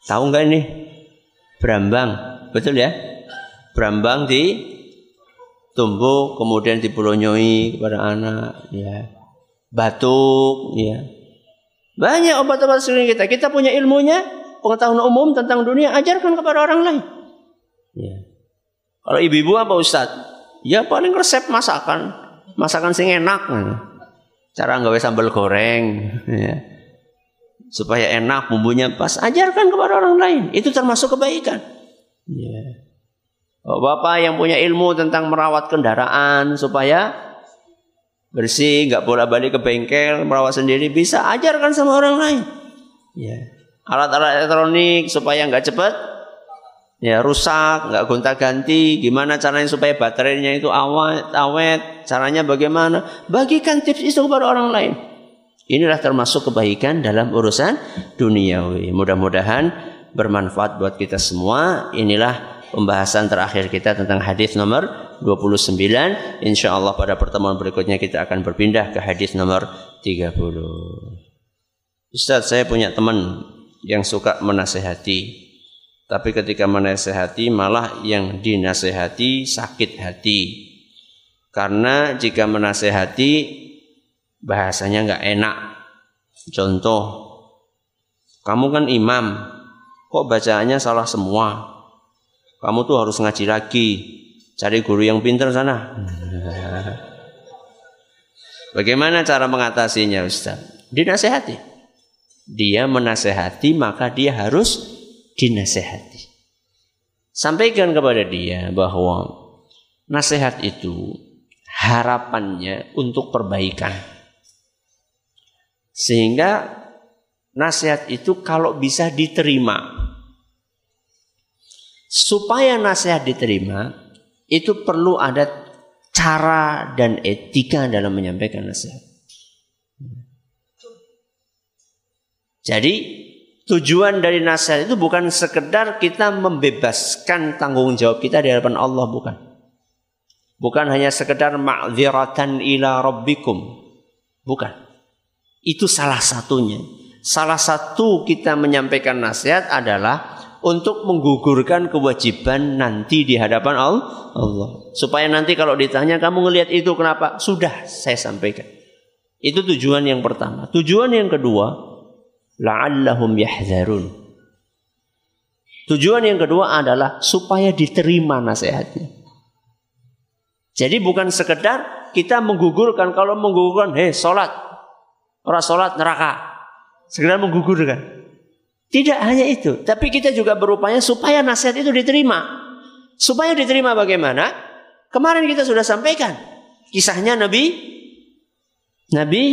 Tahu nggak ini? Brambang, betul ya? Brambang di tumbuh kemudian dibelonyoi kepada anak, ya. Batuk, ya. Banyak obat-obat sering kita. Kita punya ilmunya, pengetahuan umum tentang dunia, ajarkan kepada orang lain. Ya. Kalau ibu-ibu apa Ustadz? Ya paling resep masakan, masakan sing enak. Cara nggak sambal goreng, ya supaya enak bumbunya pas ajarkan kepada orang lain itu termasuk kebaikan ya. bapak yang punya ilmu tentang merawat kendaraan supaya bersih nggak boleh balik ke bengkel merawat sendiri. Bisa ajarkan sama orang lain. Ya. Alat-alat elektronik supaya nggak cepat ya rusak nggak gonta ganti gimana caranya supaya baterainya itu awet awet? Caranya bagaimana? Bagikan tips itu kepada orang lain. Inilah termasuk kebaikan dalam urusan duniawi. Mudah-mudahan bermanfaat buat kita semua. Inilah pembahasan terakhir kita tentang hadis nomor 29. Insya Allah pada pertemuan berikutnya kita akan berpindah ke hadis nomor 30. Ustaz, saya punya teman yang suka menasehati. Tapi ketika menasehati malah yang dinasehati sakit hati. Karena jika menasehati bahasanya nggak enak. Contoh, kamu kan imam, kok bacaannya salah semua? Kamu tuh harus ngaji lagi, cari guru yang pintar sana. Bagaimana cara mengatasinya Ustaz? Dinasehati. Dia menasehati maka dia harus dinasehati. Sampaikan kepada dia bahwa nasihat itu harapannya untuk perbaikan. Sehingga nasihat itu kalau bisa diterima. Supaya nasihat diterima, itu perlu ada cara dan etika dalam menyampaikan nasihat. Jadi tujuan dari nasihat itu bukan sekedar kita membebaskan tanggung jawab kita di hadapan Allah bukan. Bukan hanya sekedar ma'ziratan ila rabbikum. Bukan. Itu salah satunya. Salah satu kita menyampaikan nasihat adalah untuk menggugurkan kewajiban nanti di hadapan Allah. Supaya nanti kalau ditanya kamu ngelihat itu kenapa? Sudah saya sampaikan. Itu tujuan yang pertama. Tujuan yang kedua, la'allahum yahzarun. Tujuan yang kedua adalah supaya diterima nasihatnya. Jadi bukan sekedar kita menggugurkan. Kalau menggugurkan, hei sholat. Orang sholat neraka. Segera menggugurkan. Tidak hanya itu. Tapi kita juga berupaya supaya nasihat itu diterima. Supaya diterima bagaimana? Kemarin kita sudah sampaikan. Kisahnya Nabi. Nabi.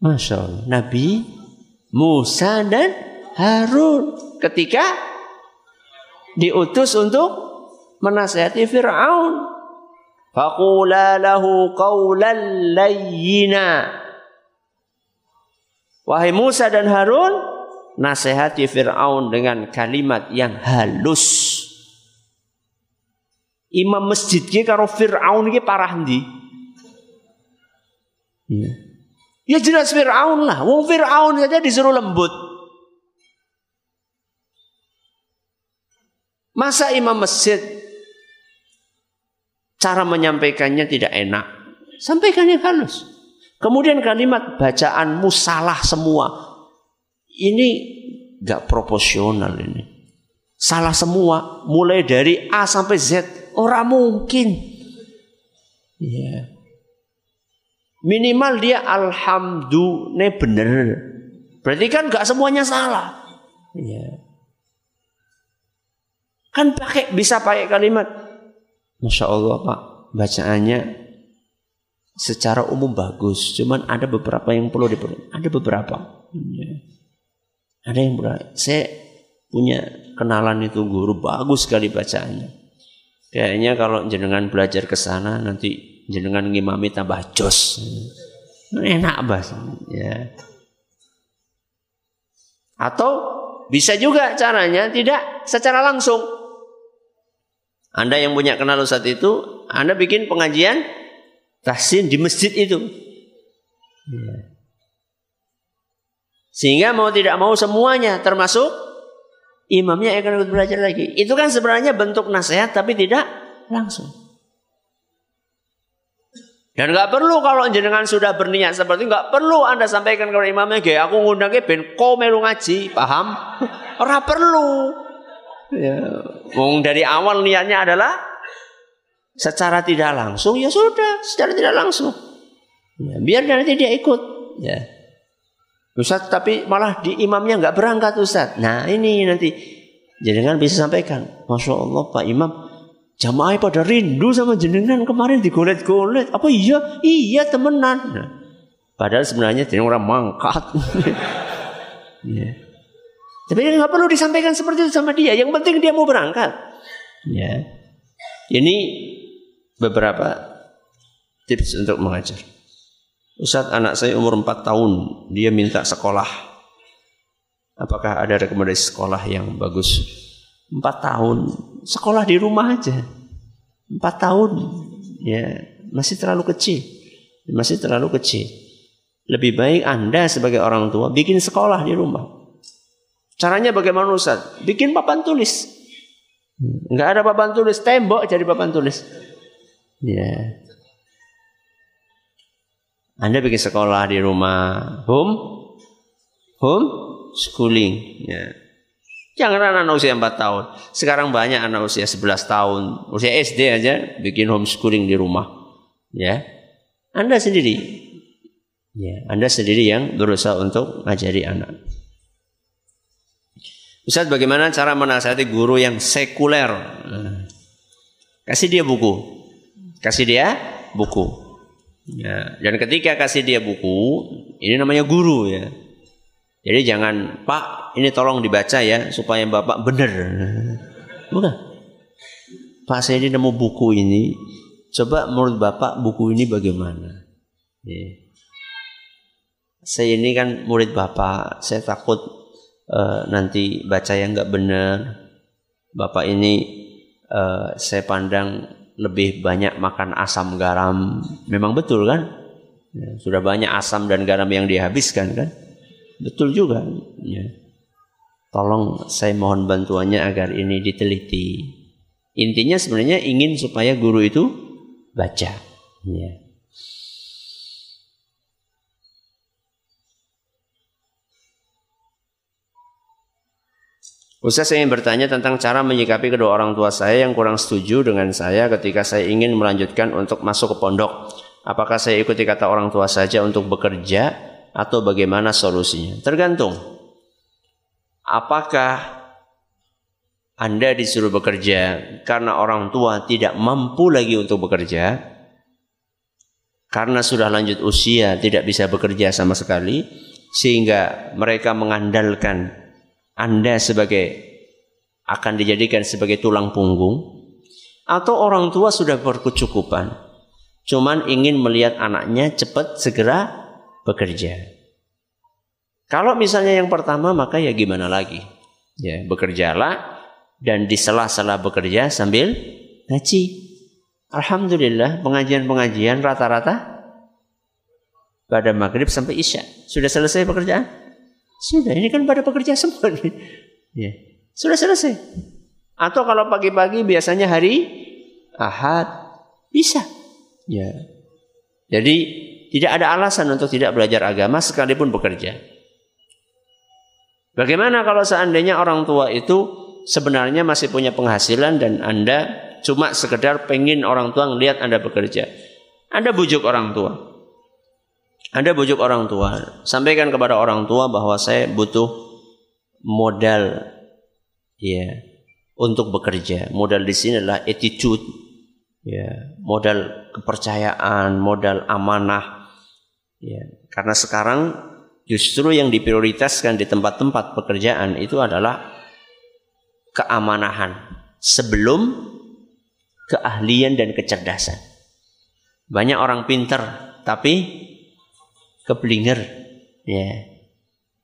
Masya Allah. Nabi Musa dan Harun. Ketika diutus untuk menasihati Fir'aun. Faqula lahu qawlan layyina. Wahai Musa dan Harun, nasihati Fir'aun dengan kalimat yang halus. Imam masjid ki karo Fir'aun ki parah ndi? Ya. ya jelas Fir'aun lah. Wong Fir'aun saja disuruh lembut. Masa imam masjid Cara menyampaikannya tidak enak. Sampaikan yang halus. Kemudian kalimat bacaanmu salah semua. Ini gak proporsional ini. Salah semua, mulai dari A sampai Z. Orang mungkin. Ya. Minimal dia alhamdulillah bener. Berarti kan gak semuanya salah. Ya. Kan pakai bisa pakai kalimat. Masya Allah Pak, bacaannya secara umum bagus. Cuman ada beberapa yang perlu diperlukan. Ada beberapa. Ya. Ada yang berat. Saya punya kenalan itu guru bagus sekali bacaannya. Kayaknya kalau jenengan belajar ke sana nanti jenengan ngimami tambah jos. Enak bahasa. Ya. Atau bisa juga caranya tidak secara langsung. Anda yang punya kenal Ustadz itu, Anda bikin pengajian tahsin di masjid itu. Ya. Sehingga mau tidak mau semuanya termasuk imamnya akan ikut belajar lagi. Itu kan sebenarnya bentuk nasihat tapi tidak langsung. Dan nggak perlu kalau jenengan sudah berniat seperti nggak perlu anda sampaikan kepada imamnya, gaya aku ngundangnya ben ko melu ngaji, paham? Ora perlu. Ya, dari awal niatnya adalah secara tidak langsung ya sudah, secara tidak langsung. Ya, biar nanti dia ikut. Ya. Ustaz tapi malah di imamnya nggak berangkat Ustaz. Nah ini nanti jenengan bisa sampaikan. Masya Allah Pak Imam jamaah pada rindu sama jenengan kemarin digolet-golet. Apa iya? Iya temenan. Nah, padahal sebenarnya dia orang mangkat. ya. Tapi nggak perlu disampaikan seperti itu sama dia. Yang penting dia mau berangkat. Ya. Ini beberapa tips untuk mengajar. Ustaz anak saya umur 4 tahun dia minta sekolah. Apakah ada rekomendasi sekolah yang bagus? 4 tahun sekolah di rumah aja. 4 tahun ya masih terlalu kecil. Masih terlalu kecil. Lebih baik anda sebagai orang tua bikin sekolah di rumah. Caranya bagaimana Ustaz? Bikin papan tulis. Nggak ada papan tulis tembok jadi papan tulis ya anda bikin sekolah di rumah, home, home schooling. Ya. Jangan anak usia 4 tahun. Sekarang banyak anak usia 11 tahun, usia SD aja bikin homeschooling di rumah. Ya. Anda sendiri. Ya, Anda sendiri yang berusaha untuk ngajari anak. Ustaz bagaimana cara menasihati guru yang sekuler? Kasih dia buku. Kasih dia buku. Ya, dan ketika kasih dia buku, ini namanya guru ya. Jadi jangan Pak, ini tolong dibaca ya supaya Bapak benar. Bukan. Pak saya ini nemu buku ini, coba menurut Bapak buku ini bagaimana? Ya. Saya ini kan murid Bapak, saya takut uh, nanti baca yang nggak benar. Bapak ini uh, saya pandang lebih banyak makan asam garam. Memang betul kan? Ya, sudah banyak asam dan garam yang dihabiskan kan? Betul juga. Ya. Tolong saya mohon bantuannya agar ini diteliti. Intinya sebenarnya ingin supaya guru itu baca. Ya. Ustaz saya ingin bertanya tentang cara menyikapi kedua orang tua saya yang kurang setuju dengan saya ketika saya ingin melanjutkan untuk masuk ke pondok. Apakah saya ikuti kata orang tua saja untuk bekerja atau bagaimana solusinya? Tergantung. Apakah Anda disuruh bekerja karena orang tua tidak mampu lagi untuk bekerja? Karena sudah lanjut usia tidak bisa bekerja sama sekali sehingga mereka mengandalkan anda sebagai akan dijadikan sebagai tulang punggung atau orang tua sudah berkecukupan cuman ingin melihat anaknya cepat segera bekerja. Kalau misalnya yang pertama maka ya gimana lagi? Ya, bekerjalah dan di sela-sela bekerja sambil ngaji. Alhamdulillah pengajian-pengajian rata-rata pada maghrib sampai isya. Sudah selesai pekerjaan? Sudah, ini kan pada pekerja semua. ya. Sudah selesai. Atau kalau pagi-pagi biasanya hari Ahad bisa. Ya. Jadi tidak ada alasan untuk tidak belajar agama sekalipun bekerja. Bagaimana kalau seandainya orang tua itu sebenarnya masih punya penghasilan dan Anda cuma sekedar pengen orang tua ngelihat Anda bekerja. Anda bujuk orang tua. Anda bujuk orang tua. Sampaikan kepada orang tua bahwa saya butuh modal ya untuk bekerja. Modal di sini adalah attitude ya, modal kepercayaan, modal amanah. Ya, karena sekarang justru yang diprioritaskan di tempat-tempat pekerjaan itu adalah keamanahan sebelum keahlian dan kecerdasan. Banyak orang pinter tapi keblinger. Ya.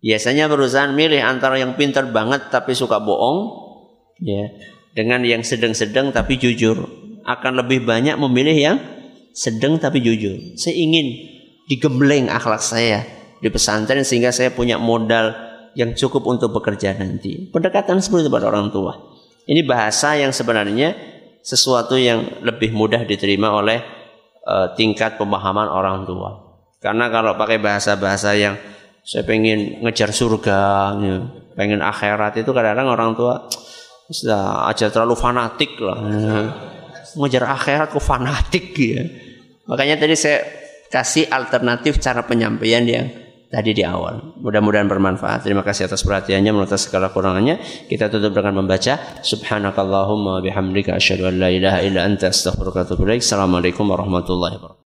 Biasanya perusahaan milih antara yang pinter banget tapi suka bohong ya dengan yang sedang-sedang tapi jujur. Akan lebih banyak memilih yang sedang tapi jujur. Saya ingin digembleng akhlak saya di pesantren sehingga saya punya modal yang cukup untuk bekerja nanti. Pendekatan seperti itu pada orang tua. Ini bahasa yang sebenarnya sesuatu yang lebih mudah diterima oleh uh, tingkat pemahaman orang tua. Karena kalau pakai bahasa-bahasa yang saya pengen ngejar surga, ya, pengen akhirat itu kadang-kadang orang tua sudah aja terlalu fanatik lah. Ngejar akhirat kok fanatik ya. Makanya tadi saya kasih alternatif cara penyampaian yang tadi di awal. Mudah-mudahan bermanfaat. Terima kasih atas perhatiannya menurut segala kurangannya. Kita tutup dengan membaca subhanakallahumma bihamdika asyhadu an la ilaha illa anta astaghfiruka wa atubu. Assalamualaikum warahmatullahi wabarakatuh.